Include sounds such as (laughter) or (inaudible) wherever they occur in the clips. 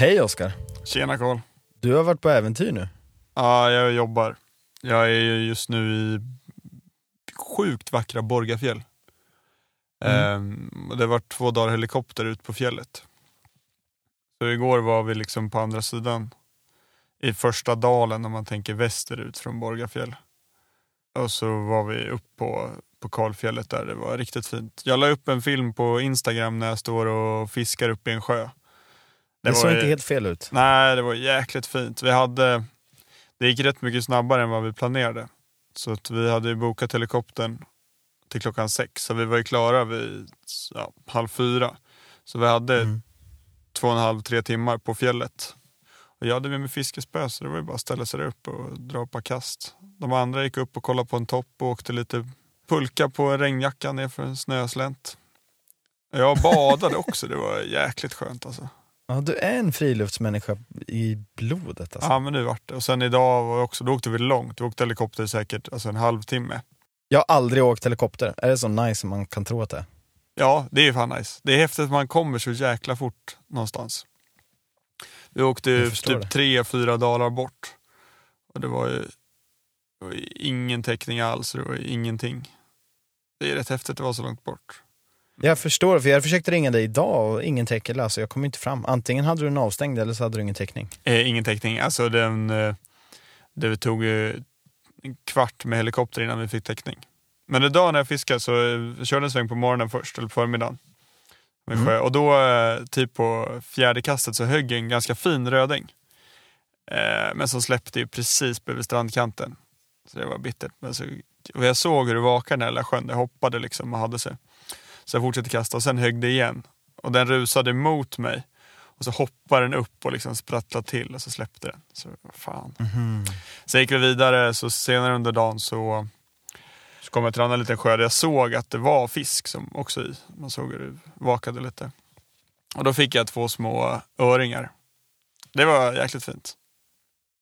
Hej Oskar. Tjena Karl. Du har varit på äventyr nu. Ja, jag jobbar. Jag är just nu i sjukt vackra Borgafjäll. Ehm, det var två dagar helikopter ut på fjället. Så igår var vi liksom på andra sidan i första dalen om man tänker västerut från Borgafjäll. Och så var vi upp på, på kalfjället där, det var riktigt fint. Jag la upp en film på Instagram när jag står och fiskar upp i en sjö. Det, såg var- inte helt fel ut. Nej, det var jäkligt fint. Vi hade, det gick rätt mycket snabbare än vad vi planerade. Så att vi hade ju bokat helikoptern till klockan sex. Så vi var ju klara vid ja, halv fyra. Så vi hade Mm. två och en halv, tre timmar på fjället. Och jag hade med mig fiskespö så det var ju bara att ställa sig där upp och dra par kast. De andra gick upp och kollade på en topp och åkte lite pulka på en regnjacka ner för en snöslänt. Jag badade också, det var jäkligt skönt alltså. Ja, du är en friluftsmänniska i blodet alltså. Ja men nu vart det. Och sen idag var också, då åkte vi långt. Vi åkte helikopter säkert alltså en halvtimme. Jag har aldrig åkt helikopter. Är det så nice som man kan tro att det är? Ja, det är ju fan nice. Det är häftigt att man kommer så jäkla fort någonstans. Vi åkte typ det. tre, fyra dalar bort. Och det var ju, det var ingen täckning alls, det var ingenting. Det är rätt häftigt att vara så långt bort. Jag förstår, för jag försökte ringa dig idag och ingen täckning, alltså jag kom inte fram. Antingen hade du en avstängd eller så hade du ingen täckning. Eh, ingen täckning. Alltså den, eh, det tog eh, en kvart med helikopter innan vi fick täckning. Men idag när jag fiskade så eh, jag körde en sväng på morgonen först, eller på förmiddagen. Med Mm. sjö. Och då, eh, typ på fjärde kastet, så högg en ganska fin röding. Eh, men som släppte ju precis bredvid strandkanten. Så det var bittert. Men så, och jag såg hur det vakade i den här lilla sjön. Det hoppade liksom och hade sig. Så jag fortsatte kasta och sen högg det igen. Och den rusade mot mig. Och så hoppade den upp och liksom sprattlade till och så släppte den. Så fan. Sen gick vi vidare, så senare under dagen så, så kom jag till en annan liten sjö där jag såg att det var fisk som också i. Man såg hur det vakade lite. Och då fick jag två små öringar. Det var jäkligt fint.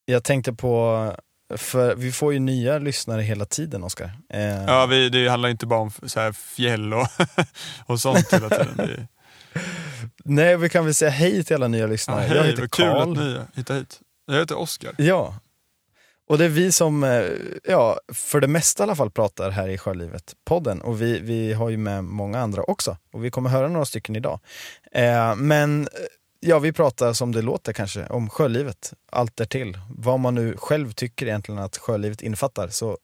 Jag tänkte på, för vi får ju nya lyssnare hela tiden Oskar. Eh, Ja, vi, det handlar inte bara om så här fjäll och, (laughs) och sånt hela tiden. Nej, vi kan väl säga hej till alla nya ja, lyssnare. hej, jag heter vad kul att Karl. ni hittar hit. Jag heter Oskar. Ja. Och det är vi som, eh, ja, för det mesta i alla fall pratar här i Sjölivet-podden. Och vi, vi har ju med många andra också. Och vi kommer höra några stycken idag. Eh, men ja, vi pratar som det låter kanske om sjölivet, allt därtill. Vad man nu själv tycker egentligen att sjölivet innefattar. Så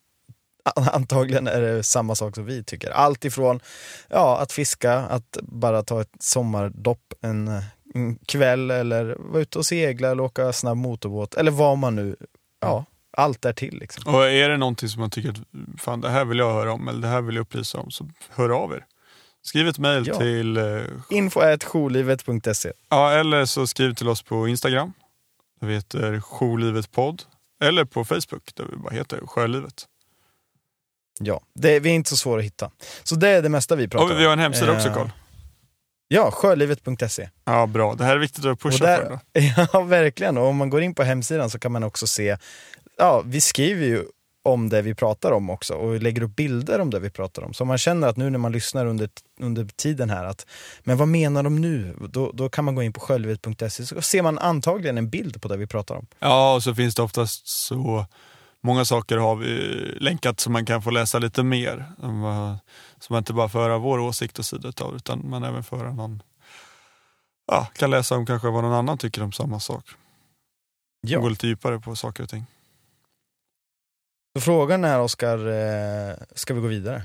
antagligen är det samma sak som vi tycker. Allt ifrån ja, att fiska, att bara ta ett sommardopp en, en kväll eller vara ute och segla eller åka snabb motorbåt eller vad man nu, ja, allt därtill liksom. Och är det någonting som man tycker att fan, det här vill jag höra om eller det här vill jag upplysa om så hör av er. Skriv ett mejl Ja. till eh, Info at jourlivet.se. Ja, eller så skriv till oss på Instagram. Det vi heter Jourlivet podd. Eller på Facebook där vi bara heter Sjölivet. Ja, det, vi är inte så svåra att hitta. Så det är det mesta vi pratar Och vi har en hemsida Eh, också Carl. Ja, sjölivet.se. Ja, bra. Det här är viktigt att pusha där- för. Då. (laughs) Ja, verkligen. Och om man går in på hemsidan så kan man också se, ja, vi skriver ju om det vi pratar om också och lägger upp bilder om det vi pratar om. Så man känner att nu när man lyssnar under, under tiden här att, men vad menar de nu? Då, då kan man gå in på sjölivet.se så ser man antagligen en bild på det vi pratar om. Ja, och så finns det oftast så många saker har vi länkat så man kan få läsa lite mer. Så man inte bara får höra vår åsikt och sida utav utan man även får höra någon Ja, kan läsa om kanske vad någon annan tycker om samma sak. Ja. Gå lite djupare på saker och ting. Så frågan är Oskar, eh, ska vi gå vidare?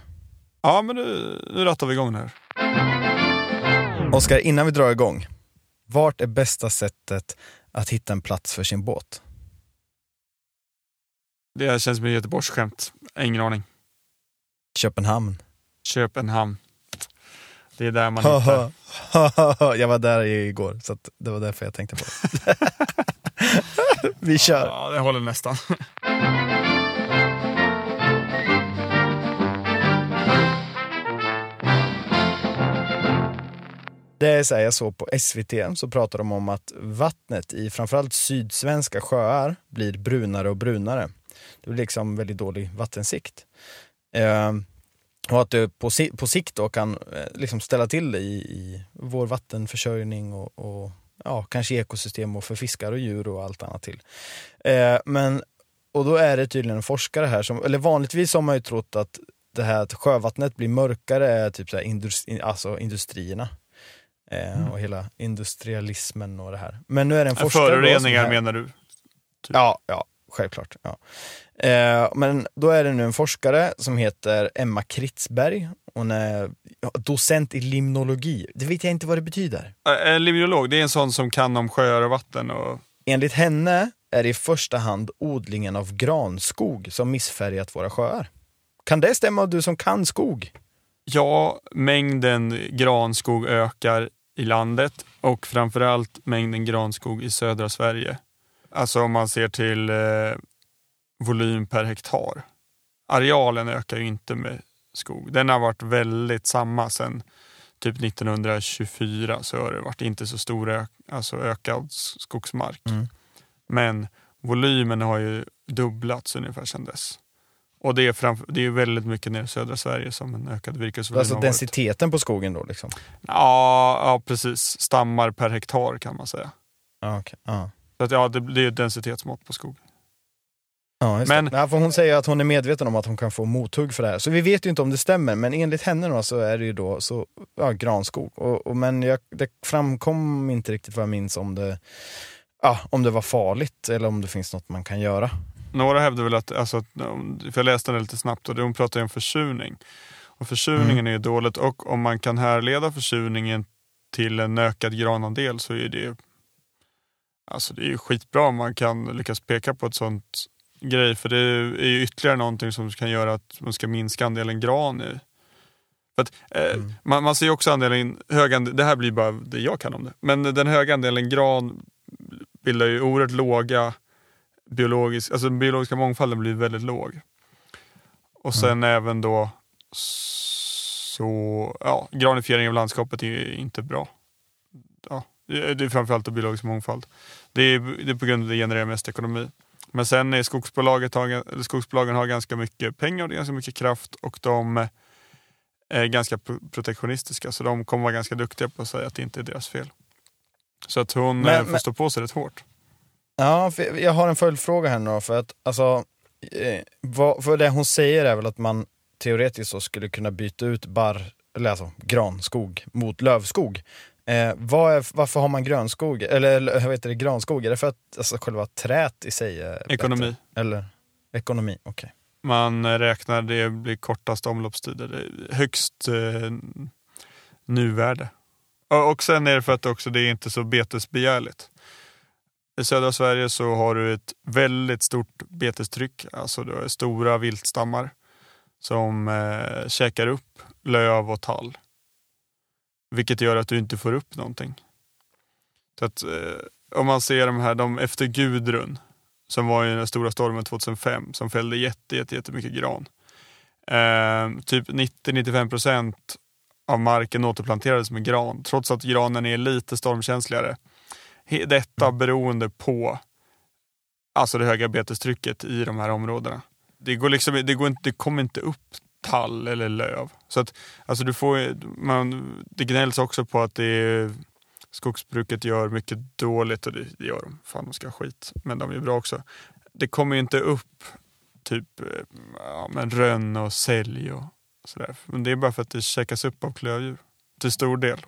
Ja, men nu, nu rattar vi igång här. Oskar, innan vi drar igång. Vart är bästa sättet att hitta en plats för sin båt? Det känns som ett Göteborgsskämt. Ingen aning. Köpenhamn. Köpenhamn. Det är där man hittar. (laughs) jag var där igår, så det var därför jag tänkte på det. (laughs) (laughs) vi kör. Ja, det håller nästan. Det är så här, jag såg på SVT så pratar de om att vattnet i framförallt sydsvenska sjöar blir brunare och brunare. Det blir liksom väldigt dålig vattensikt. Eh, och att det på, på sikt då kan eh, liksom ställa till det i, i vår vattenförsörjning och, och ja, kanske ekosystem och för fiskar och djur och allt annat till. Eh, men, och då är det tydligen en forskare här som, eller vanligtvis har man ju trott att det här att sjövattnet blir mörkare är typ så här industri, alltså industrierna. Eh, Mm. Och hela industrialismen och det här. Men nu är det en forskare då som Föroreningar här- menar du? Ja, ja självklart. Ja. Eh, men då är det nu en forskare som heter Emma Kritzberg. Hon är docent i limnologi. Det vet jag inte vad det betyder. Äh, En limnolog, det är en sån som kan om sjöar och vatten. Och... Enligt henne är det i första hand odlingen av granskog som missfärgat våra sjöar. Kan det stämma du som kan skog? Ja, mängden granskog ökar i landet och framförallt mängden granskog i södra Sverige. Alltså om man ser till eh, volym per hektar. Arealen ökar ju inte med skog. Den har varit väldigt samma sedan typ 1924 så har det varit inte så stor ök, alltså ökad skogsmark. Mm. Men volymen har ju dubblats ungefär sedan dess. Och det är, framför, det är väldigt mycket nere i södra Sverige som en ökad virkesvolym Alltså densiteten på skogen då liksom? Ja, ja, precis. Stammar per hektar kan man säga. Ja, okej. ja. Så att, ja, det, det är ett densitetsmått på skog. Ja, Men-. Ja, för hon säger att hon är medveten om att hon kan få mothugg för det här. Så vi vet ju inte om det stämmer, men enligt henne då så är det ju då så, ja, granskog. Och, och, men jag, det framkom inte riktigt vad jag minns om det, ja, om det var farligt eller om det finns något man kan göra. Några hävdar väl att, alltså, för jag läste den lite snabbt och hon pratar ju om försurning. Och försurningen är ju dåligt och om man kan härleda försurningen till en ökad granandel så är det Alltså det är ju skitbra om man kan lyckas peka på ett sånt grej för det är ju ytterligare någonting som kan göra att man ska minska andelen gran i. För att, eh, Mm. man, man ser också andelen, hög andel, det här blir bara det jag kan om det, men den höga andelen gran bildar ju oerhört låga biologisk, alltså den biologiska mångfalden blir väldigt låg. Och sen även då så, ja, granifiering av landskapet är inte bra. Ja, det är framförallt då biologisk mångfald. Det är, det är på grund av att det genererar mest ekonomi. Men sen är skogsbolaget har, skogsbolagen har ganska mycket pengar och ganska mycket kraft och de är ganska pro- protektionistiska så de kommer vara ganska duktiga på att säga att det inte är deras fel. Så att hon Men- eh, får men- stå på sig rätt hårt. Ja, jag har en följdfråga här nu då, för att alltså, eh, vad, för det hon säger är väl att man teoretiskt så skulle kunna byta ut barr, eller alltså granskog mot lövskog. Eh, vad är, varför har man grönskog, eller vad heter det, granskog? Är det för att alltså, själva trät i sig är bättre? Ekonomi. Eller ekonomi, okej. Man eh, räknar det blir kortast omloppstider, högst eh, nuvärde. Och, och sen är det för att också det är inte så betesbegärligt. I södra Sverige så har du ett väldigt stort betestryck, alltså du har stora viltstammar som eh, käkar upp löv och tall. Vilket gör att du inte får upp någonting. Så att, eh, om man ser de här, de efter Gudrun, som var i den stora stormen 2005 som fällde jätte, jätte, jättemycket gran. Eh, typ 90-95 procent av marken återplanterades med gran trots att granen är lite stormkänsligare. Detta beroende på alltså det höga betestrycket i de här områdena. Det, går liksom, det, går inte, det kommer inte upp tall eller löv. Så att, alltså du får, man, det gnälls också på att det är, skogsbruket gör mycket dåligt och det, det gör de. Fan de ska ha skit. Men de är bra också. Det kommer ju inte upp typ eh, ja, men rönn och sälj och sådär. Men det är bara för att det käkas upp av klövdjur. Till stor del.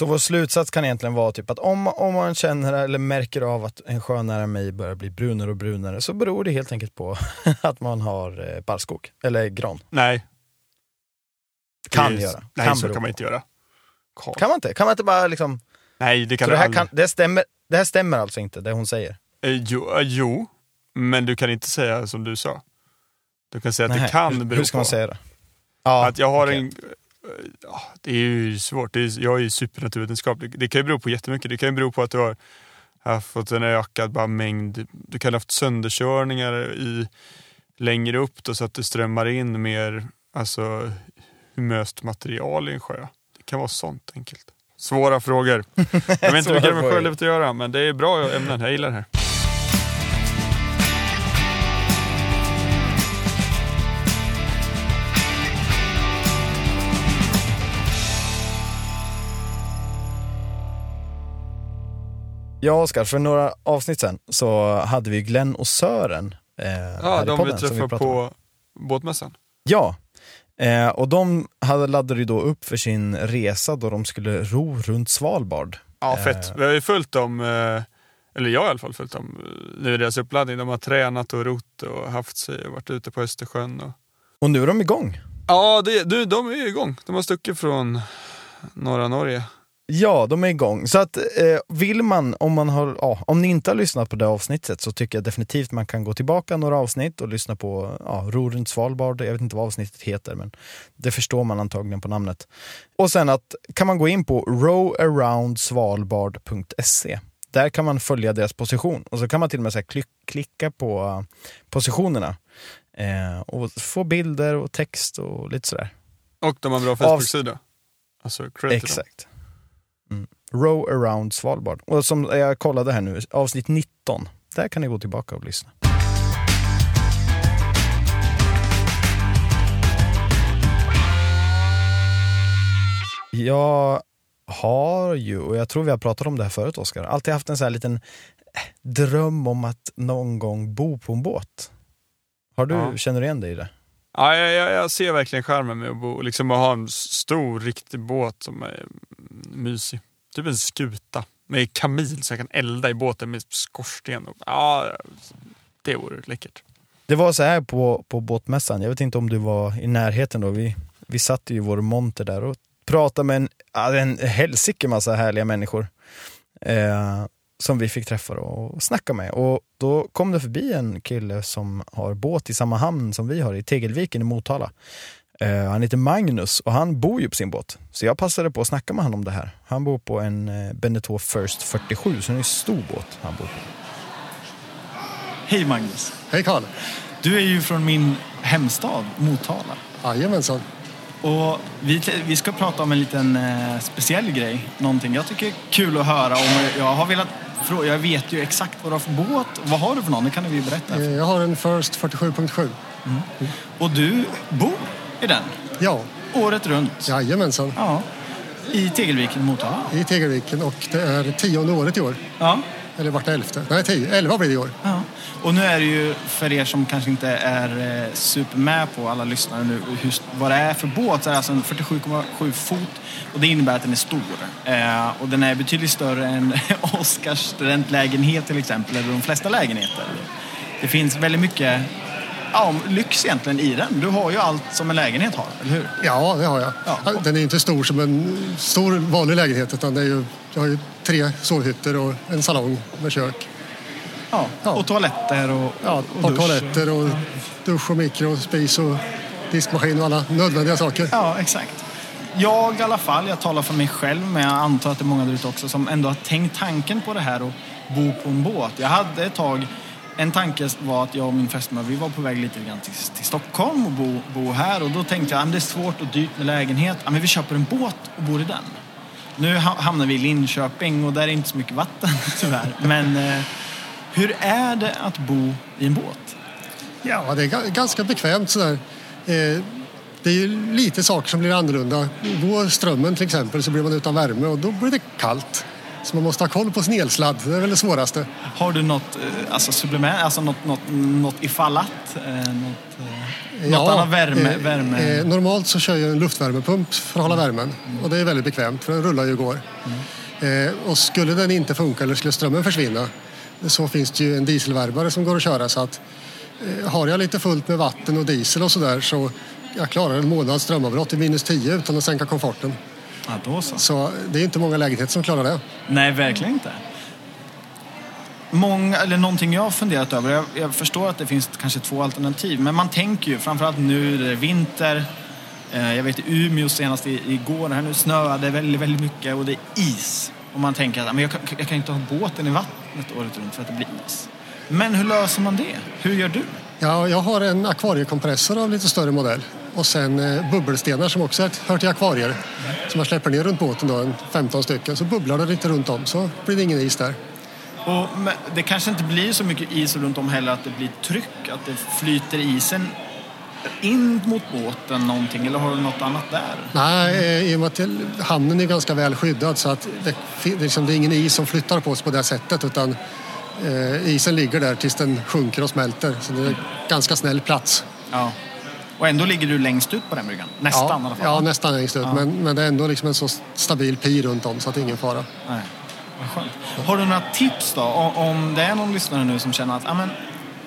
Så vår slutsats kan egentligen vara typ att om, om man känner eller märker av att en sjö nära mig börjar bli brunare och brunare så beror det helt enkelt på (laughs) att man har eh, barrskog, eller gran. Nej. Kan det, göra. Nej, kan så kan man på. inte göra. Karl. Kan man inte? Kan man inte bara liksom... Nej, det kan så du det, här aldrig. kan, det, stämmer, det här stämmer alltså inte, det hon säger? Eh, jo, eh, jo, men du kan inte säga som du sa. Du kan säga att Nej, det kan hur, bero hur ska man på säga det? Ja, att jag har okej. en... Ja, det är ju svårt. Det är, jag är ju supernaturvetenskaplig. Det kan ju bero på jättemycket. Det kan ju bero på att du har fått en ökad bara mängd... Du kan ha haft sönderkörningar i, längre upp då, så att det strömmar in mer alltså, humöst material i en sjö. Det kan vara sånt enkelt. Svåra frågor. (laughs) Jag vet inte Svåra vilka det med frågor. sjölivet att göra, men det är bra ämnen. Jag gillar det här. Ja, Oskar, för några avsnitt sen så hade vi Glenn och Sören eh, Ja, de podden. vi träffade om. på båtmässan. Ja, eh, och de hade, laddade ju då upp för sin resa då de skulle ro runt Svalbard. Ja, Eh. fett. Vi har ju följt dem, eh, eller jag har i alla fall följt dem, eh, nu i deras uppladdning. De har tränat och rott och haft sig och varit ute på Östersjön. Och... Och nu är de igång. Ja, det, du, de är ju igång. De har stuckit från norra Norge. Ja, de är igång. Så att eh, vill man, om man har, ja, om ni inte har lyssnat på det avsnittet så tycker jag definitivt man kan gå tillbaka några avsnitt och lyssna på ja, Ro runt Svalbard. Jag vet inte vad avsnittet heter men det förstår man antagligen på namnet. Och sen att kan man gå in på rowaroundsvalbard.se. Där kan man följa deras position och så kan man till och med så klick, klicka på eh, positionerna eh, och få bilder och text och lite sådär. Och de har en bra Facebook-sida. Alltså. Exakt. Mm. Row around Svalbard. Och som jag kollade här nu, avsnitt 19. Där kan ni gå tillbaka och lyssna. Jag har ju, och jag tror vi har pratat om det här förut Oskar, alltid haft en sån här liten eh, dröm om att någon gång bo på en båt. Har du, Ja. känner du igen dig i det? Ja, jag, jag, jag ser verkligen charmen med att bo, liksom att ha en stor riktig båt som är mm, mysig. Typ en skuta med kamil så jag kan elda i båten med skorsten. Och, ja, det vore läckert. Det var så här på, på båtmässan, jag vet inte om du var i närheten då, vi, vi satt ju i vår monter där och pratade med en, en helsike massa härliga människor. Eh, som vi fick träffa och snacka med. Och då kom det förbi en kille som har båt i samma hamn som vi har, i Tegelviken i Motala. Eh, han heter Magnus och han bor ju på sin båt. Så jag passade på att snacka med honom om det här. Han bor på en eh, Beneteau First 47, så det är en stor båt han bor på. Hej Magnus! Hej Karl! Du är ju från min hemstad, Motala. Jajamensan. Och vi, vi ska prata om en liten eh, speciell grej. Någonting jag tycker är kul att höra om. Jag har velat fråga, jag vet ju exakt vad du har för båt. Vad har du för någon? Det kan du ju berätta. Eh, Jag har en First 47.7. Och du bor i den, Ja, året runt. jajamensan. Ja. I Tegelviken, Motala. I Tegelviken och det är tionde året i år. Ja. Eller vart elfte? Nej, tio. Elva blir det i år. Ja. Och nu är det ju för er som kanske inte är eh, super med på alla lyssnare nu hur, vad det är för båt. Så är det alltså en 47,7 fot och det innebär att den är stor. Eh, och den är betydligt större än (laughs) Oskars studentlägenhet till exempel, eller de flesta lägenheter. Det finns väldigt mycket ja, lyx egentligen i den. Du har ju allt som en lägenhet har, eller hur? Ja, det har jag. Ja. Den är inte stor som en stor vanlig lägenhet utan det är ju, jag har ju tre sovhytter och en salong med kök. Ja. Ja. Och toaletter och, Ja, och par dusch. toaletter och dusch och mikro och spis och diskmaskin och alla nödvändiga saker. Ja, exakt. Jag i alla fall, jag talar för mig själv, men jag antar att det är många där ute också som ändå har tänkt tanken på det här att bo på en båt. Jag hade ett tag, en tanke var att jag och min fästmö, vi var på väg lite grann till, till Stockholm och bo, bo här och då tänkte jag att det är svårt och dyrt med lägenhet. Ja, men vi köper en båt och bor i den. Nu hamnar vi i Linköping och där är inte så mycket vatten (laughs) tyvärr. Men eh, hur är det att bo i en båt? Ja, det är ganska bekvämt sådär. Eh, det är ju lite saker som blir annorlunda. Går strömmen till exempel så blir man utan värme och då blir det kallt. Så man måste ha koll på sin elsladd, det är väl det svåraste. Har du något eh, alltså supplement, alltså något, något, något ifall att? Eh, något, eh, något annat värme? eh, värme. Eh, normalt så kör jag en luftvärmepump för att hålla värmen och det är väldigt bekvämt för den rullar ju och går. Eh, och skulle den inte funka eller skulle strömmen försvinna så finns det ju en dieselvärmare som går att köra så att har jag lite fullt med vatten och diesel och sådär så jag klarar en månads strömavbrott i minus 10 utan att sänka komforten. Ja, då så. Så det är inte många lägenheter som klarar det. Nej, verkligen inte. Många, eller någonting jag har funderat över, jag, jag förstår att det finns kanske två alternativ, men man tänker ju framförallt nu när det är vinter, eh, jag vet i Umeå senast i, igår, här nu snöade väldigt, väldigt mycket och det är is. Och man tänker att "Ja, men jag, kan- jag kan inte ha båten i vattnet året runt för att det blir is. Men hur löser man det? Hur gör du? Ja, jag har en akvariekompressor av lite större modell och sen eh, bubbelstenar som också hör till akvarier. Som man släpper ner runt båten då, en 15 stycken, så bubblar det lite runt om så blir det ingen is där. Och, det kanske inte blir så mycket is runt om heller att det blir tryck, att det flyter isen in mot båten någonting eller har du något annat där? Nej, eh, i och med att hamnen är ganska väl skyddad så att det, liksom, det är ingen is som flyttar på sig på det sättet utan eh, isen ligger där tills den sjunker och smälter. Så det är en ganska snäll plats. Ja. Och ändå ligger du längst ut på den bryggan? Nästan ja, i alla fall? Ja, nästan längst ut. Ja. Men, men det är ändå liksom en så stabil pi runt om så att det är ingen fara. Nej. Skönt. Har du några tips då? Om, det är någon lyssnare nu som känner att ah, men,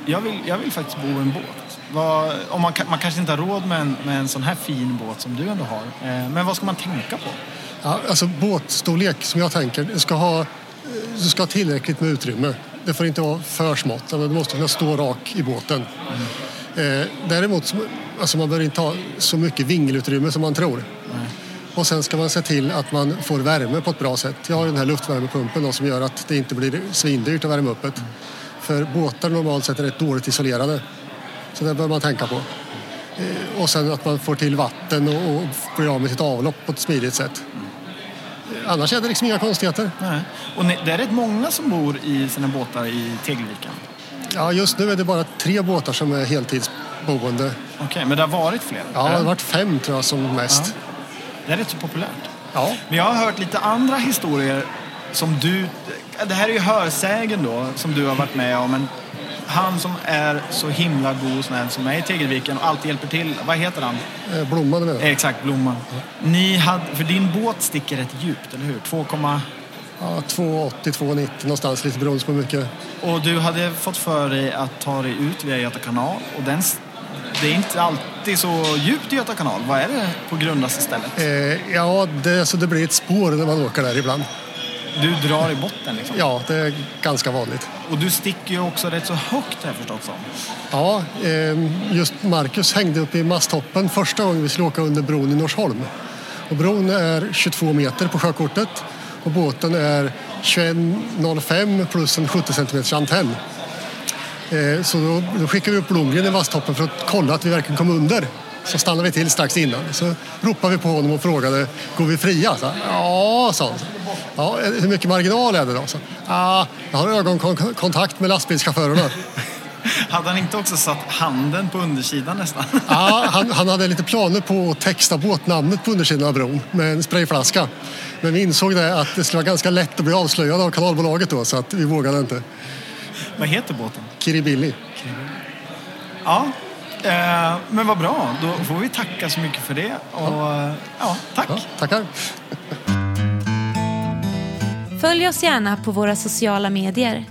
jag, vill, jag vill faktiskt bo i en båt. Vad, om man, man kanske inte har råd med en, med en sån här fin båt som du ändå har. Eh, men vad ska man tänka på? Ja, alltså båtstorlek som jag tänker, ska ha, du ska ha tillräckligt med utrymme. Det får inte vara för smått, du måste kunna stå rak i båten. Eh, däremot, så- alltså man behöver inte ha så mycket vingelutrymme som man tror. Och sen ska man se till att man får värme på ett bra sätt. Jag har den här luftvärmepumpen då, som gör att det inte blir svindyrt att värma upp det. För båtar normalt sett är rätt dåligt isolerade. Så det bör man tänka på. Eh, och sen att man får till vatten och, och blir av med sitt avlopp på ett smidigt sätt. Annars är det liksom inga konstigheter. Nej. Och det är rätt många som bor i sina båtar i Tegelviken. Ja, just nu är det bara tre båtar som är heltidsboende. Okej, men det har varit fler? Ja, det har varit fem tror jag som mest. Det är rätt så populärt. Ja. Men jag har hört lite andra historier som du... Det här är ju hörsägen då, som du har varit med om. Men han som är så himla god och snäll som är i Tegelviken och alltid hjälper till. Vad heter han? Eh, Blomman menar. Exakt, Blomman. Ni hade, för din båt sticker rätt djupt, eller hur? 2, Ja, 2,80-2,90 någonstans, lite beroende på hur mycket. och du hade fått för dig att ta dig ut via Göta kanal. Och den, det är inte alltid så djupt i Göta kanal. Vad är det på grundaste stället? Eh, ja, det, alltså det blir ett spår när man åker där ibland. Du drar i botten liksom. Ja, det är ganska vanligt. Och du sticker ju också rätt så högt jag förstått som. Ja, eh, just Marcus hängde upp i masttoppen första gången vi skulle åka under bron i Norsholm. Och bron är 22 meter på sjökortet och båten är 21,05 plus en 70 cm antenn. Eh, så då, då skickade vi upp Blomgren i masttoppen för att kolla att vi verkligen kom under. Så stannade vi till strax innan. Så ropade vi på honom och frågade, går vi fria? Så, ja, sa han. Ja, hur mycket marginal är det då? Så, ah, jag har ögonkontakt med lastbilschaufförerna. (laughs) Hade han inte också satt handen på undersidan nästan? (laughs) Ja, han, han hade lite planer på att texta båtnamnet på undersidan av bron med en sprayflaska. Men vi insåg det att det skulle vara ganska lätt att bli avslöjad av kanalbolaget då så att vi vågade inte. Vad heter båten? Kiribili. Ja, eh, men vad bra. Då får vi tacka så mycket för det. Och, eh, ja, tack. Ja, tackar. Följ oss gärna på våra sociala medier.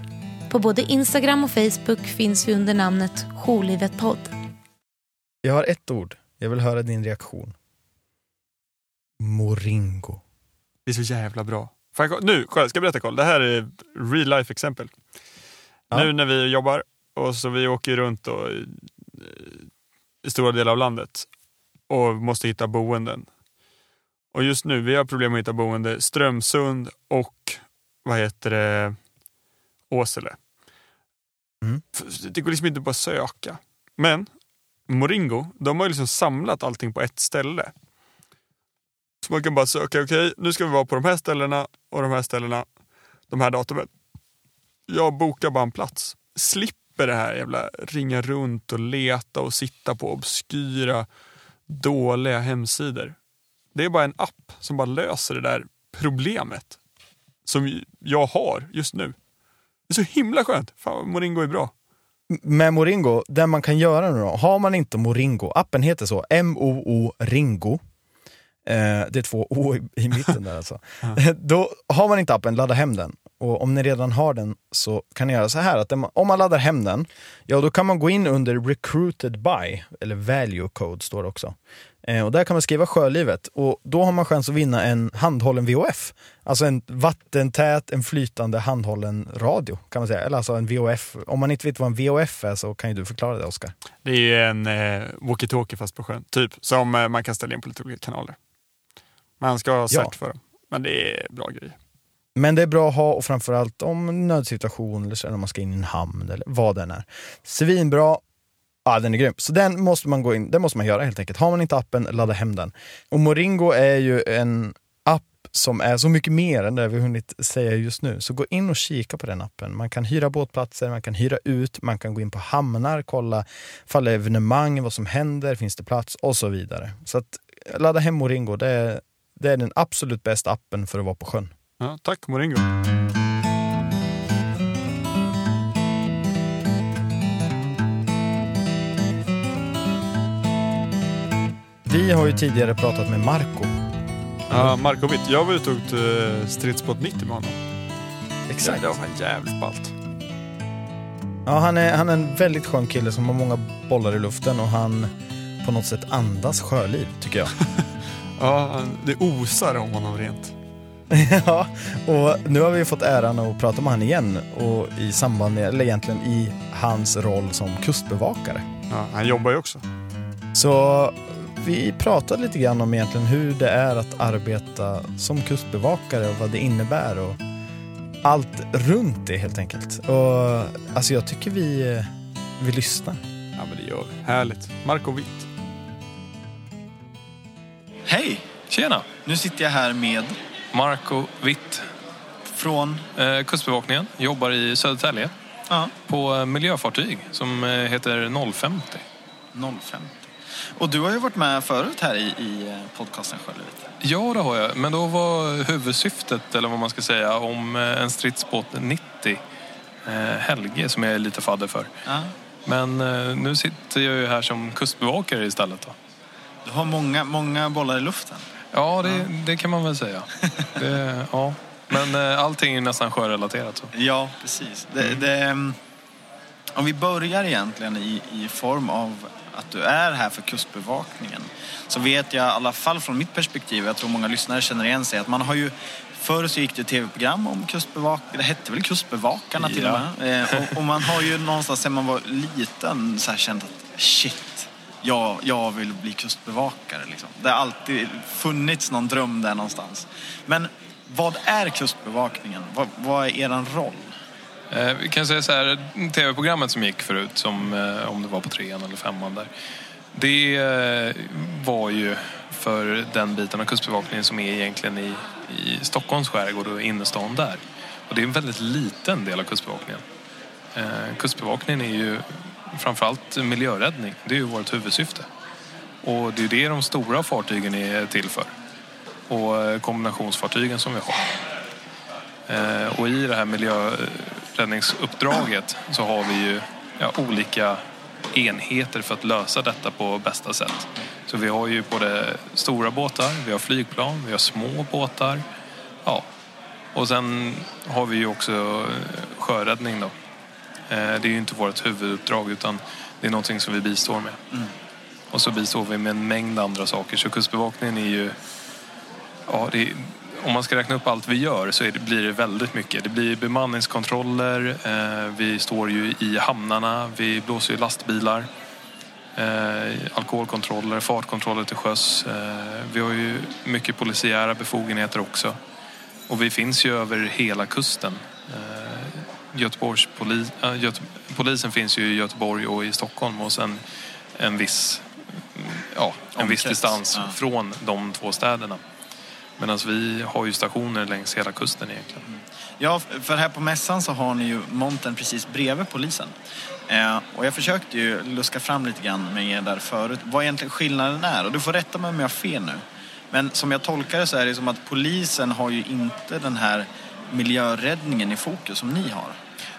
På både Instagram och Facebook finns vi under namnet Jourlivet podd. Jag har ett ord. Jag vill höra din reaktion. Moringo. Det är så jävla bra. Jag, nu, ska jag berätta Carl? Det här är real life exempel. Ja. Nu när vi jobbar och så vi åker runt då, i, i stora delar av landet och måste hitta boenden. Och just nu, vi har problem att hitta boende Strömsund och vad heter det, Åsele. Mm. Det går liksom inte bara att söka. Men Moringo, de har liksom samlat allting på ett ställe. Så man kan bara söka, okej nu ska vi vara på de här ställena och de här ställena, de här datumen. Jag bokar bara en plats. Slipper det här jävla ringa runt och leta och sitta på obskyra, dåliga hemsidor. Det är bara en app som bara löser det där problemet som jag har just nu. Det är så himla skönt. Fan vad Moringo är bra. Med Moringo, det man kan göra nu då, har man inte Moringo, appen heter så, M-O-O Ringo, eh, det är två O i, i mitten där alltså. (laughs) (laughs) Då har man inte appen, ladda hem den. Och om ni redan har den så kan ni göra så här att om man laddar hem den, ja då kan man gå in under recruited by, eller value code står det också. Eh, och där kan man skriva sjölivet och då har man chans att vinna en handhållen VOF. Alltså en vattentät, en flytande handhållen radio kan man säga. Eller alltså en VOF. Om man inte vet vad en VOF är så kan ju du förklara det Oskar. Det är ju en eh, walkie-talkie fast på sjön. Typ som eh, man kan ställa in på lite olika kanaler. Man ska ha cert Ja. för dem. Men det är bra grejer. Men det är bra att ha och framförallt om nödsituation eller så, eller om man ska in i en hamn eller vad den är. Svinbra. Ja, den är grym. Så den måste man gå in, den måste man göra helt enkelt. Har man inte appen, ladda hem den. Och Moringo är ju en app som är så mycket mer än det vi hunnit säga just nu. Så gå in och kika på den appen. Man kan hyra båtplatser, man kan hyra ut, man kan gå in på hamnar, kolla fall evenemang, vad som händer, finns det plats och så vidare. Så att ladda hem Moringo, det är, det är den absolut bästa appen för att vara på sjön. Ja, tack Moringo. Vi har ju tidigare pratat med Marco. Ja, Marco Witt. Jag var ute och åkte stridsbåt 90 med honom. Exakt. Det var fan jävligt ballt. Ja, han, är, han är en väldigt skön kille som har många bollar i luften och han på något sätt andas sjöliv, tycker jag. (laughs) Ja, det osar om honom rent. (laughs) ja, och nu har vi fått äran att prata med han igen och i samband med, eller egentligen i hans roll som kustbevakare. Ja, han jobbar ju också. Så vi pratade lite grann om egentligen hur det är att arbeta som kustbevakare och vad det innebär och allt runt det helt enkelt. Och alltså jag tycker vi, vi lyssnar. Ja, men det gör vi. Härligt. Marco Witt. Hej! Tjena! Nu sitter jag här med Marco Witt, från... eh, Kustbevakningen, jobbar i Södertälje Ja, på eh, miljöfartyg som eh, heter 050. 050. Och du har ju varit med förut här i, i eh, podcasten Sjölivet. Ja, det har jag. Men då var huvudsyftet, eller vad man ska säga, om en stridsbåt 90 eh, Helge som jag är lite fadder för. Ja. Men eh, nu sitter jag ju här som kustbevakare istället. Då. Du har många, många bollar i luften. Ja, det, det kan man väl säga. (laughs) Det, ja. Men eh, allting är nästan sjörelaterat. Så. Ja, precis. Det, det, mm, om vi börjar egentligen i, i form av att du är här för Kustbevakningen så vet jag i alla fall från mitt perspektiv, jag tror många lyssnare känner igen sig, att man har ju Förr så gick det tv-program om kustbevakare, det hette väl Kustbevakarna till Ja. och med. Eh, och man har ju någonstans sen man var liten så här känt att shit, jag, jag vill bli kustbevakare. Liksom. Det har alltid funnits någon dröm där någonstans. Men vad är Kustbevakningen? Vad, vad är er roll? Eh, vi kan säga så här, tv-programmet som gick förut, som, eh, om det var på trean eller femman där. Det eh, var ju för den biten av kustbevakningen som är egentligen i, i Stockholms skärgård och innerstan där. Och det är en väldigt liten del av kustbevakningen. Eh, kustbevakningen är ju framförallt miljöräddning. Det är ju vårt huvudsyfte. Och det är ju det de stora fartygen är till för. Och eh, kombinationsfartygen som vi har. Eh, och i det här miljöräddningsuppdraget så har vi ju ja, olika enheter för att lösa detta på bästa sätt. Så vi har ju både stora båtar, vi har flygplan, vi har små båtar. Ja. Och sen har vi ju också sjöräddning då. Eh, Det är ju inte vårt huvuduppdrag utan det är någonting som vi bistår med. Och så bistår vi med en mängd andra saker. Så kustbevakningen är ju Ja, det, om man ska räkna upp allt vi gör så det, blir det väldigt mycket. Det blir bemanningskontroller, eh, vi står ju i hamnarna, vi blåser ju lastbilar, eh, alkoholkontroller, fartkontroller till sjöss. Eh, vi har ju mycket polisiära befogenheter också. Och vi finns ju över hela kusten. Göteborgs polis, äh, Göte, polisen finns ju i Göteborg och i Stockholm och sen en viss, ja, en viss distans ja. från de två städerna. Medan vi har ju stationer längs hela kusten egentligen. Ja, för här på mässan så har ni ju montern precis bredvid polisen. Eh, och jag försökte ju luska fram lite grann med er där förut, vad egentligen skillnaden är. Och du får rätta mig om jag har fel nu. Men som jag tolkar det så är det som att polisen har ju inte den här miljöräddningen i fokus som ni har.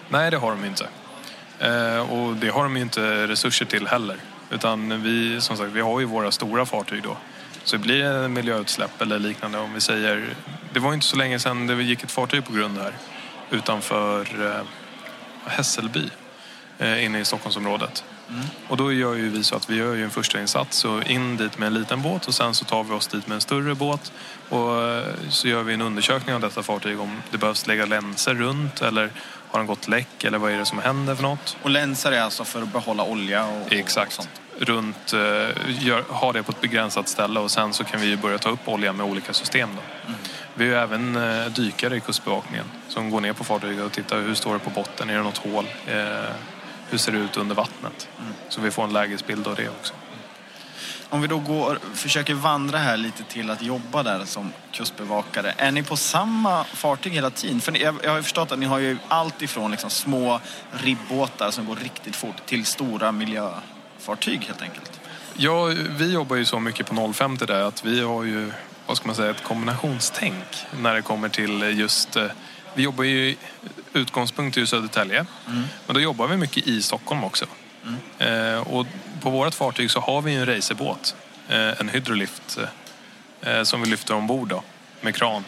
Nej, det har de inte. Eh, och det har de ju inte resurser till heller. Utan vi, som sagt, vi har ju våra stora fartyg då. Så blir det miljöutsläpp eller liknande om vi säger... Det var ju inte så länge sedan det gick ett fartyg på grund här utanför eh, Hässelby eh, inne i Stockholmsområdet. Och då gör ju vi så att vi gör ju en första insats och in dit med en liten båt och sen så tar vi oss dit med en större båt och eh, så gör vi en undersökning av detta fartyg om det behövs lägga länsor runt eller har den gått läck eller vad är det som händer för något. Och länsar är alltså för att behålla olja och, och Exakt. sånt. Runt, eh, gör, ha det på ett begränsat ställe och sen så kan vi ju börja ta upp olja med olika system. Då. Vi har även eh, dykare i Kustbevakningen som går ner på fartyget och tittar hur står det på botten, är det något hål? Eh, hur ser det ut under vattnet? Så vi får en lägesbild av det också. Om vi då går, försöker vandra här lite till att jobba där som kustbevakare. Är ni på samma fartyg hela tiden? För jag, jag har ju förstått att ni har ju allt ifrån liksom små ribbåtar som går riktigt fort till stora miljöfartyg helt enkelt. Ja, vi jobbar ju så mycket på 050 där att vi har ju, vad ska man säga, ett kombinationstänk när det kommer till just... eh, Vi jobbar ju, utgångspunkt är ju Södertälje, men då jobbar vi mycket i Stockholm också. Eh, och på vårt fartyg så har vi en racerbåt, eh, en hydrolift, eh, som vi lyfter ombord då, med kran.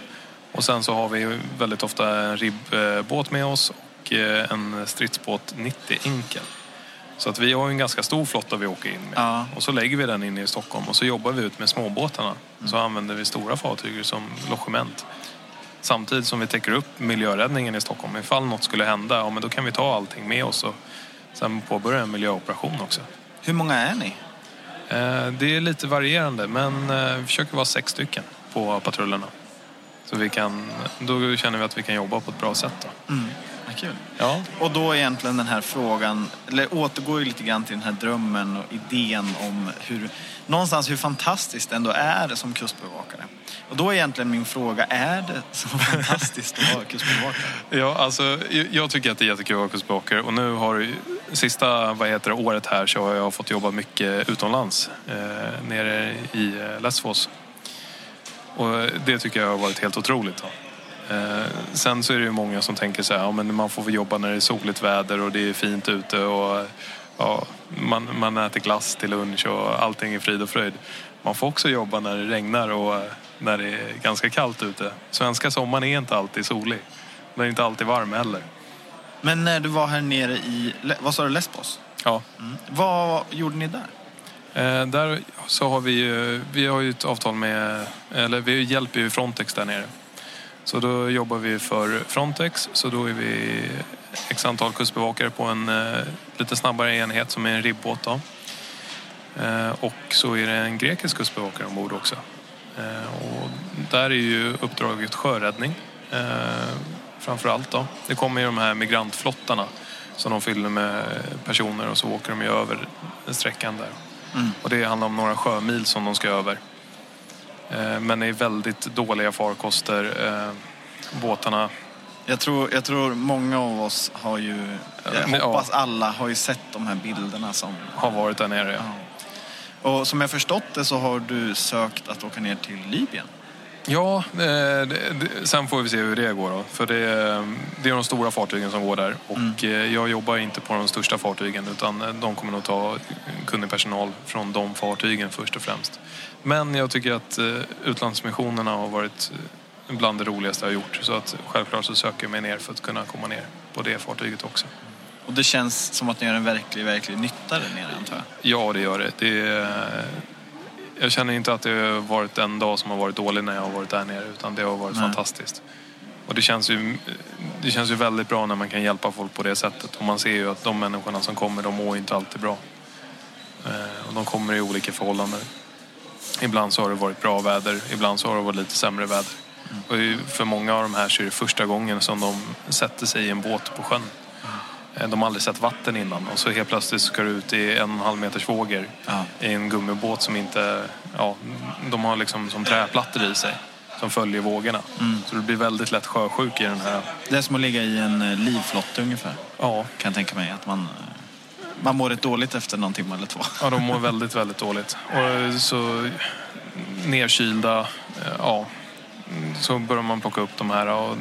Och sen så har vi väldigt ofta en ribbåt med oss och eh, en stridsbåt 90 enkel. Så att vi har en ganska stor flotta vi åker in med. Ja. Och så lägger vi den inne i Stockholm och så jobbar vi ut med småbåtarna. Så använder vi stora fartyg som logement. Samtidigt som vi täcker upp miljöräddningen i Stockholm. Ifall något skulle hända, ja men då kan vi ta allting med oss och sen påbörja en miljöoperation också. Hur många är ni? Eh, Det är lite varierande men eh, vi försöker vara sex stycken på patrullerna. Så vi kan, då känner vi att vi kan jobba på ett bra sätt. Då. Mm. Kul. Ja, Och då egentligen den här frågan, eller återgår ju lite grann till den här drömmen och idén om hur, någonstans hur fantastiskt det ändå är som kustbevakare. Och då är egentligen min fråga, är det så fantastiskt att vara kustbevakare? (laughs) Ja, alltså, jag- tycker att det är jättekul att vara kustbevakare och nu har ju sista vad heter det, året här så har jag fått jobba mycket utomlands eh, nere i eh, Lesvos. Och det tycker jag har varit helt otroligt. Då. Eh, sen så är det ju många som tänker så här, ja, men man får väl jobba när det är soligt väder och det är fint ute och ja, man, man äter glass till lunch och allting är frid och fröjd. Man får också jobba när det regnar och när det är ganska kallt ute. Svenska sommaren är inte alltid solig. Den är inte alltid varm heller. Men när du var här nere i, vad sa du, Lesbos? Ja. Mm. Vad gjorde ni där? Eh, där så har vi ju, vi har ju ett avtal med, eller vi hjälper ju Frontex där nere. Så då jobbar vi för Frontex, så då är vi x antal kustbevakare på en eh, lite snabbare enhet som är en ribbåt då. Eh, och så är det en grekisk kustbevakare ombord också. Eh, och där är ju uppdraget sjöräddning eh, framför allt då. Det kommer ju de här migrantflottarna som de fyller med personer och så åker de ju över sträckan där. Och det handlar om några sjömil som de ska över. Eh, Men det är väldigt dåliga farkoster. Båtarna, Jag tror, jag tror många av oss har ju, jag hoppas alla har ju sett de här bilderna som har varit där nere. Ja. Och som jag förstått det så har du sökt att åka ner till Libyen. Ja, eh, det, det, sen får vi se hur det går då. För det, det är de stora fartygen som går där. Och eh, jag jobbar inte på de största fartygen utan eh, de kommer nog ta kunnig personal från de fartygen först och främst. Men jag tycker att utlandsmissionerna har varit bland det roligaste jag har gjort. Så att självklart så söker jag mig ner för att kunna komma ner på det fartyget också. Och det känns som att ni gör en verklig, verklig nytta där nere antar jag. Ja, det gör det. det är, jag känner inte att det har varit en dag som har varit dålig när jag har varit där nere, utan det har varit Nej. fantastiskt. Och det känns, ju, det känns ju väldigt bra när man kan hjälpa folk på det sättet. Och man ser ju att de människorna som kommer, de mår inte alltid bra. Eh, Och de kommer i olika förhållanden. Ibland så har det varit bra väder, ibland så har det varit lite sämre väder. Och ju- för många av de här så är det första gången som de sätter sig i en båt på sjön. Eh, De har aldrig sett vatten innan och så helt plötsligt ska du ut i en och en halv meters vågor Ja. i en gummibåt som inte, ja, de har liksom som träplattor i sig som följer vågorna. Så du blir väldigt lätt sjösjuk i den här. Det är som att ligga i en eh, livflotte ungefär. Ja, Kan jag tänka mig. Att man, eh, man mår rätt dåligt efter någon timme eller två. ja de mår väldigt, väldigt dåligt. Och så nerkylda, ja, så börjar man plocka upp de här och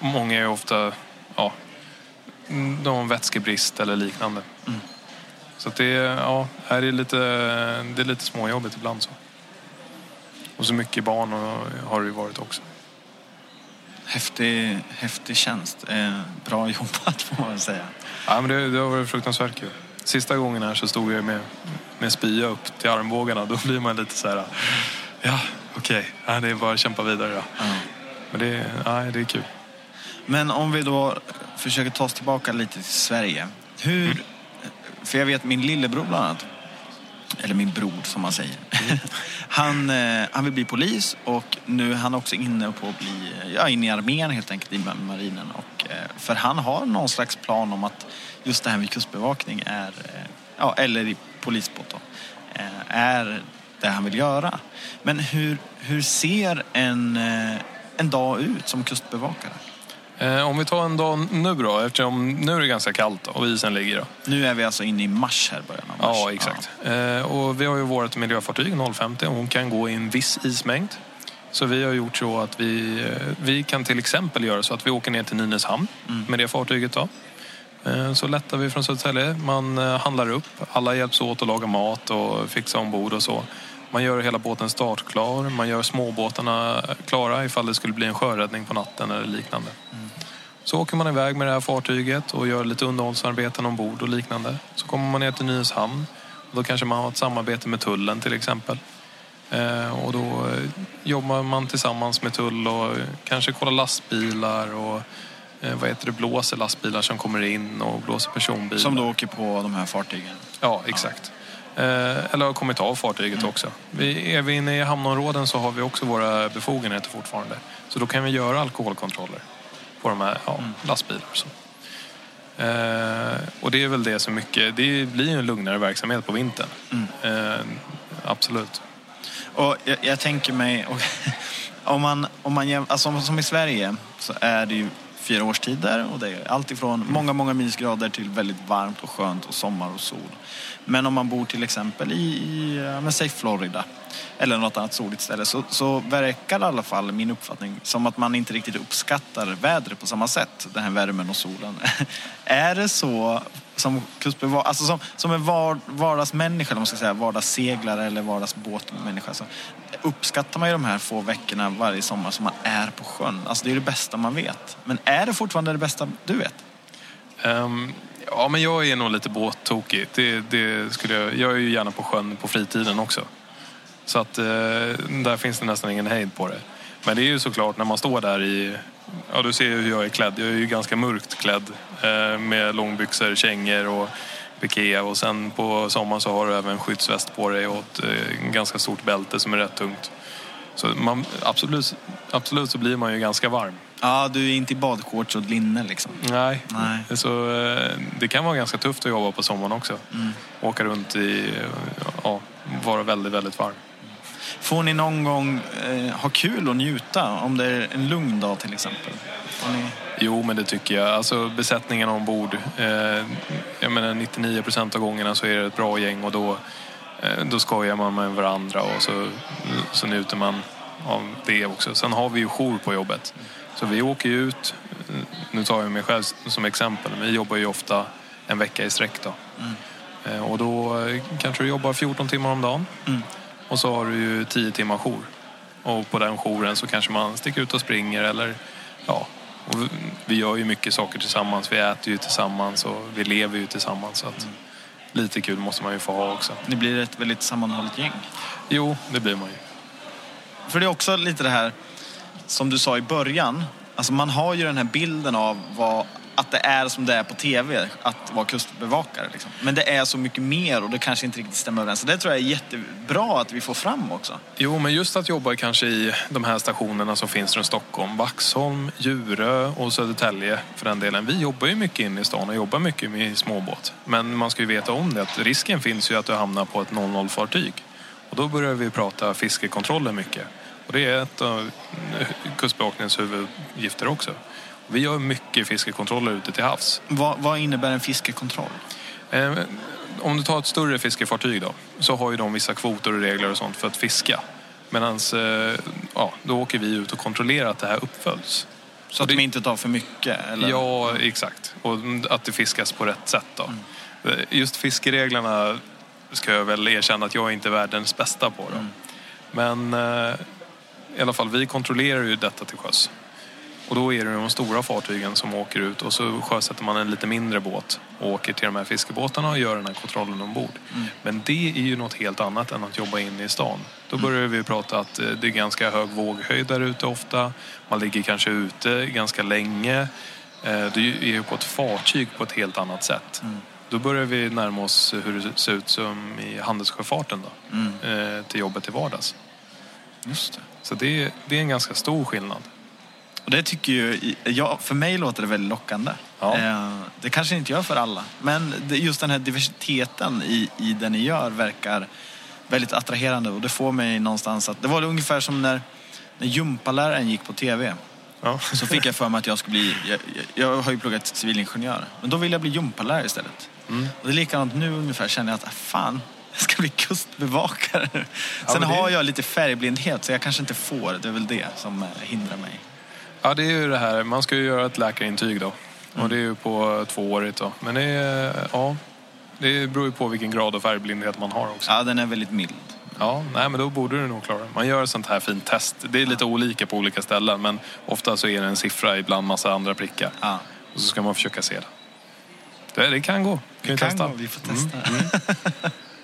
många är ofta, ja, har vätskebrist eller liknande. Så att det, är- ja, här är lite, det är lite småjobbigt ibland så. Och så mycket barn och, har det ju varit också. Häftig, häftig tjänst. Eh, bra jobbat får man säga. Ja, men det, det har varit fruktansvärt kul. Sista gången här så stod jag med, med spya upp till armbågarna. Då blir man lite så här, ja okej, ja, det är bara att kämpa vidare då. Ja. Men det, ja, det är kul. Men om vi då försöker ta oss tillbaka lite till Sverige. Hur, för jag vet min lillebror bland annat, eller min bror som man säger. (laughs) Han, eh, han vill bli polis och nu är han också inne på att bli, ja inne i armén helt enkelt, i ma- marinen. Och, eh, för han har någon slags plan om att just det här med kustbevakning är, eh, ja eller i polisbåt då, eh, är det han vill göra. Men hur, hur ser en, eh, en dag ut som kustbevakare? Eh, om vi tar en dag nu då, eftersom nu är det ganska kallt och isen ligger då. Nu är vi alltså inne i mars här, början av mars. Ja, exakt. Eh, och vi har ju vårt miljöfartyg 050 och hon kan gå i en viss ismängd. Så vi har gjort så att vi, eh, vi kan till exempel göra så att vi åker ner till Nynäshamn med det fartyget. Då. Så lättar vi från Södertälje. Man handlar upp. Alla hjälps åt att laga mat och fixa ombord och så. Man gör hela båten startklar. Man gör småbåtarna klara ifall det skulle bli en sjöräddning på natten eller liknande. Så åker man iväg med det här fartyget och gör lite underhållsarbeten ombord och liknande. Så kommer man ner till Nynäshamn. Och Då kanske man har ett samarbete med tullen till exempel. Eh, och då eh, jobbar man tillsammans med tull och eh, kanske kollar lastbilar och vad heter det, blåser lastbilar som kommer in och blåser personbilar. Som då åker på de här fartygen. Ja, exakt. Eh, eller har kommit av fartyget också. Vi, är vi inne i hamnområden så har vi också våra befogenheter fortfarande. Så då kan vi göra alkoholkontroller på de här ja, lastbilar. och Så. Eh, och det är väl det som mycket, det blir ju en lugnare verksamhet på vintern. Eh, absolut. Och jag, jag tänker mig, (laughs) om man, om man alltså som i Sverige så är det ju fyra årstider och det är allt ifrån många, många minusgrader till väldigt varmt och skönt och sommar och sol. Men om man bor till exempel i, i men säg Florida eller något annat soligt ställe så, så verkar det i alla fall, min uppfattning, som att man inte riktigt uppskattar vädret på samma sätt, den här värmen och solen. (laughs) är det så som kustbevakare, alltså som, som en var, vardagsmänniska, eller man ska säga, vardagsseglare eller vardagsbåtmänniska, så uppskattar man ju de här få veckorna varje sommar som man är på sjön. Alltså det är det bästa man vet. Men är det fortfarande det bästa du vet? Um, ja, men jag är nog lite båttokig. Det, det skulle jag, jag är ju gärna på sjön på fritiden också. Så att eh, där finns det nästan ingen hejd på det. Men det är ju såklart när man står där i... Ja, du ser ju hur jag är klädd. Jag är ju ganska mörkt klädd eh, med långbyxor, kängor och piké. Och sen på sommaren så har du även skyddsväst på dig och ett eh, ganska stort bälte som är rätt tungt. Så man, absolut, absolut så blir man ju ganska varm. Ja, du är inte i badshorts och linne liksom. Nej, Nej. Så, eh, det kan vara ganska tufft att jobba på sommaren också. Åka runt i, ja, vara väldigt, väldigt varm. Får ni någon gång eh, ha kul och njuta? Om det är en lugn dag till exempel? Ni... Jo, men det tycker jag. Alltså besättningen ombord. Eh, jag menar 99 procent av gångerna så är det ett bra gäng och då, eh, då skojar man med varandra och så, så njuter man av det också. Sen har vi ju jour på jobbet. Så vi åker ju ut, nu tar jag mig själv som exempel, vi jobbar ju ofta en vecka i sträck då. Eh, och då eh, kanske du jobbar 14 timmar om dagen. Och så har du ju 10 timmar jour. Och på den jouren så kanske man sticker ut och springer eller ja. Vi- vi gör ju mycket saker tillsammans. Vi äter ju tillsammans och vi lever ju tillsammans. Så att lite kul måste man ju få ha också. Ni blir ett väldigt sammanhållet gäng. Jo, det blir man ju. För det är också lite det här som du sa i början. Alltså man har ju den här bilden av vad, att det är som det är på tv, att vara kustbevakare. Liksom. Men det är så mycket mer och det kanske inte riktigt stämmer överens. Så det tror jag är jättebra att vi får fram också. Jo, men just att jobba kanske i de här stationerna som finns runt Stockholm. Vaxholm, Djurö och Södertälje för den delen. Vi jobbar ju mycket inne i stan och jobbar mycket med småbåt. Men man ska ju veta om det att risken finns ju att du hamnar på ett 00-fartyg. Och då börjar vi prata fiskekontroller mycket. Och det är ett av Kustbevakningens huvuduppgifter också. Vi gör mycket fiskekontroller ute till havs. Vad, vad innebär en fiskekontroll? Eh, Om du tar ett större fiskefartyg då, så har ju de vissa kvoter och regler och sånt för att fiska. Medan ja, då åker vi ut och kontrollerar att det här uppföljs. Så att de inte tar för mycket? Eller? Ja, exakt. Och att det fiskas på rätt sätt då. Just fiskereglerna ska jag väl erkänna att jag är inte är världens bästa på. Då. Men eh, i alla fall, vi kontrollerar ju detta till sjöss. Och då är det de stora fartygen som åker ut och så sjösätter man en lite mindre båt och åker till de här fiskebåtarna och gör den här kontrollen ombord. Men det är ju något helt annat än att jobba inne i stan. Då börjar vi prata att eh, det är ganska hög våghöjd där ute ofta. Man ligger kanske ute ganska länge. Eh, Du är ju på ett fartyg på ett helt annat sätt. Då börjar vi närma oss hur det ser ut som i handelssjöfarten då, eh, till jobbet till vardags. Just det. Så det, det är en ganska stor skillnad. Och det tycker ju, ja, för mig låter det väldigt lockande. Ja. Eh, det kanske inte gör för alla. Men just den här diversiteten i, i det ni gör verkar väldigt attraherande och det får mig någonstans att... Det var ungefär som när, när gympaläraren gick på TV. Ja. Så fick jag för mig att jag skulle bli... Jag, jag, har ju pluggat civilingenjör. Men då vill jag bli gympalärare istället. Och det är likadant nu ungefär. Känner jag att, ah, fan, jag ska bli kustbevakare. Sen men det- har jag lite färgblindhet så jag kanske inte får. Det är väl det som eh, hindrar mig. Ja, det är ju det här. Man ska ju göra ett läkarintyg då. Och det är ju på tvåårigt då. Men det är, ja, det beror ju på vilken grad av färgblindhet man har också. Ja, den är väldigt mild. Ja, nej men då borde du nog klara det. Man gör ett sånt här fint test. Det är lite olika på olika ställen men ofta så är det en siffra ibland massa andra prickar. Ja. Och så ska man försöka se det. Det, det kan gå. Kan vi Det kan testa. gå, vi får testa.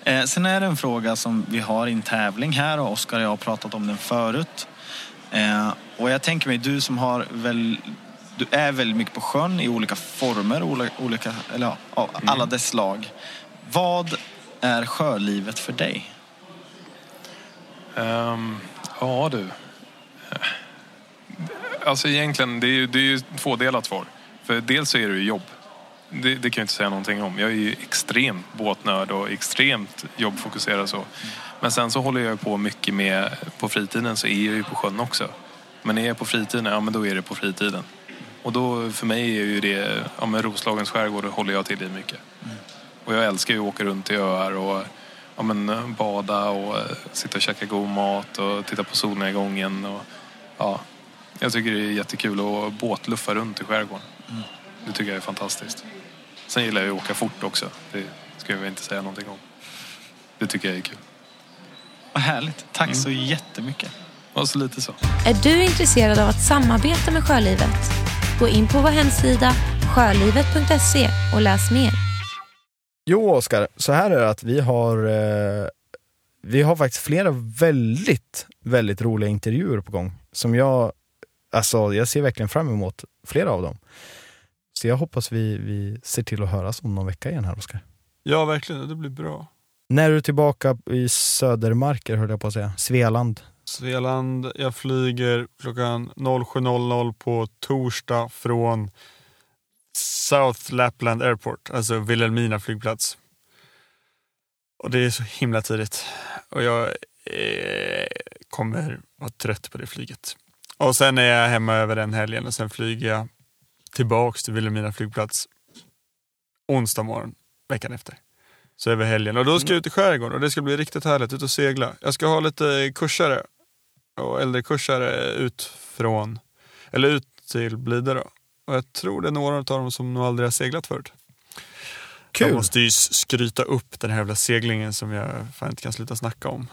(laughs) eh, sen är det en fråga som vi har i en tävling här och Oskar och jag har pratat om den förut. Eh, och jag tänker mig, du som har väl, du är väldigt mycket på sjön i olika former, olika, eller ja, av alla dess slag. Vad är sjölivet för dig? Ehm, ja du. Alltså egentligen, det är ju, det är ju tvådelat svar. För dels så är det ju jobb. Det, det kan jag inte säga någonting om. Jag är ju extremt båtnörd och extremt jobbfokuserad så. Men sen så håller jag på mycket med, på fritiden så är jag ju på sjön också. Men är jag på fritiden, ja men då är det på fritiden. Och då för mig är ju det, ja men Roslagens skärgård håller jag till i mycket. Och jag älskar ju att åka runt i öar och ja, men, bada och eh, sitta och käka god mat och titta på solnedgången. Och, ja, jag tycker det är jättekul att båtluffa runt i skärgården. Det tycker jag är fantastiskt. Sen gillar jag att åka fort också. Det ska jag inte säga någonting om. Det tycker jag är kul. Vad härligt. Tack så jättemycket. Och så lite så. Är du intresserad av att samarbeta med Sjölivet? Gå in på vår hemsida sjölivet.se och läs mer. Jo, Oskar, så här är det att vi har eh, vi har faktiskt flera väldigt, väldigt roliga intervjuer på gång som jag, alltså jag ser verkligen fram emot flera av dem. Så jag hoppas vi, vi ser till att höras om någon vecka igen här, Oskar. Ja, verkligen. Det blir bra. När är du tillbaka i Södermarker, höll jag på att säga, Svealand? Svealand, jag flyger klockan 07.00 på torsdag från South Lapland Airport, alltså Vilhelmina flygplats. Och det är så himla tidigt. Och jag eh, kommer vara trött på det flyget. Och sen är jag hemma över den helgen och sen flyger jag tillbaks till Vilhelmina flygplats onsdag morgon veckan efter. Så över helgen. Och då ska jag ut i skärgården och det ska bli riktigt härligt, ut och segla. Jag ska ha lite kursare och äldre kursare ut från, eller ut till Blidö då. Och jag tror det är några av dem som nog aldrig har seglat förut. Kul. Jag måste ju skryta upp den här jävla seglingen som jag fan inte kan sluta snacka om.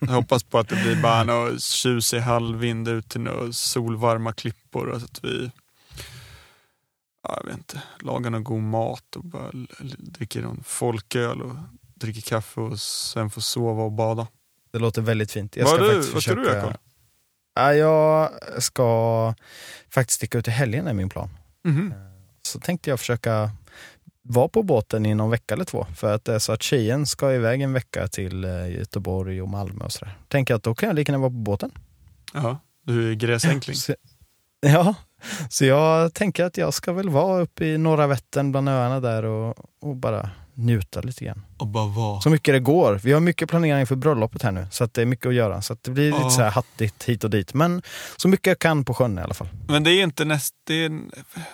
jag hoppas på att det blir bara någon tjusig halvvind ut till några solvarma klippor och så att vi jag vet inte, lagar någon god mat och bara dricker någon folköl och dricker kaffe och sen får sova och bada. Det låter väldigt fint. Jag Vad ska är du- vad ska du göra, Carl? Ja, jag ska faktiskt sticka ut i helgen är min plan. Så tänkte jag försöka vara på båten i någon vecka eller två. För att det är så att tjejen ska iväg en vecka till eh, Göteborg och Malmö och sådär. Tänker att då kan jag lika gärna vara på båten. Ja, du är gräsänkling. (laughs) Ja, så jag tänker att jag ska väl vara uppe i norra Vättern bland öarna där och, och bara njuta lite grann. Och bara vara. Så mycket det går. Vi har mycket planering för bröllopet här nu, så att det är mycket att göra. Så att det blir Ja. lite så här hattigt hit och dit. Men så mycket jag kan på sjön i alla fall. Men det är inte näst... Det är,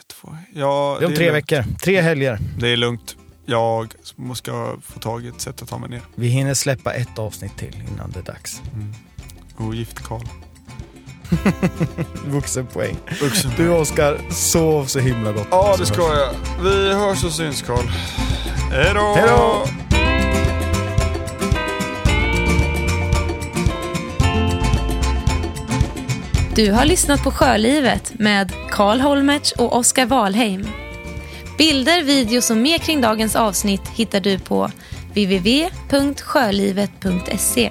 två, ja, Det är om är tre lugnt. veckor, tre helger. Det är lugnt. Jag ska få tag i ett sätt att ta mig ner. Vi hinner släppa ett avsnitt till innan det är dags. Ogift Karl. (laughs) Vuxenpoäng. Du Oskar, sov så himla gott. Ja, det ska jag. Vi hörs och syns Karl. Hej då! Hej då! Du har lyssnat på Sjölivet med Karl Holmertz och Oskar Wahlheim. Bilder, videos och mer kring dagens avsnitt hittar du på www.sjölivet.se.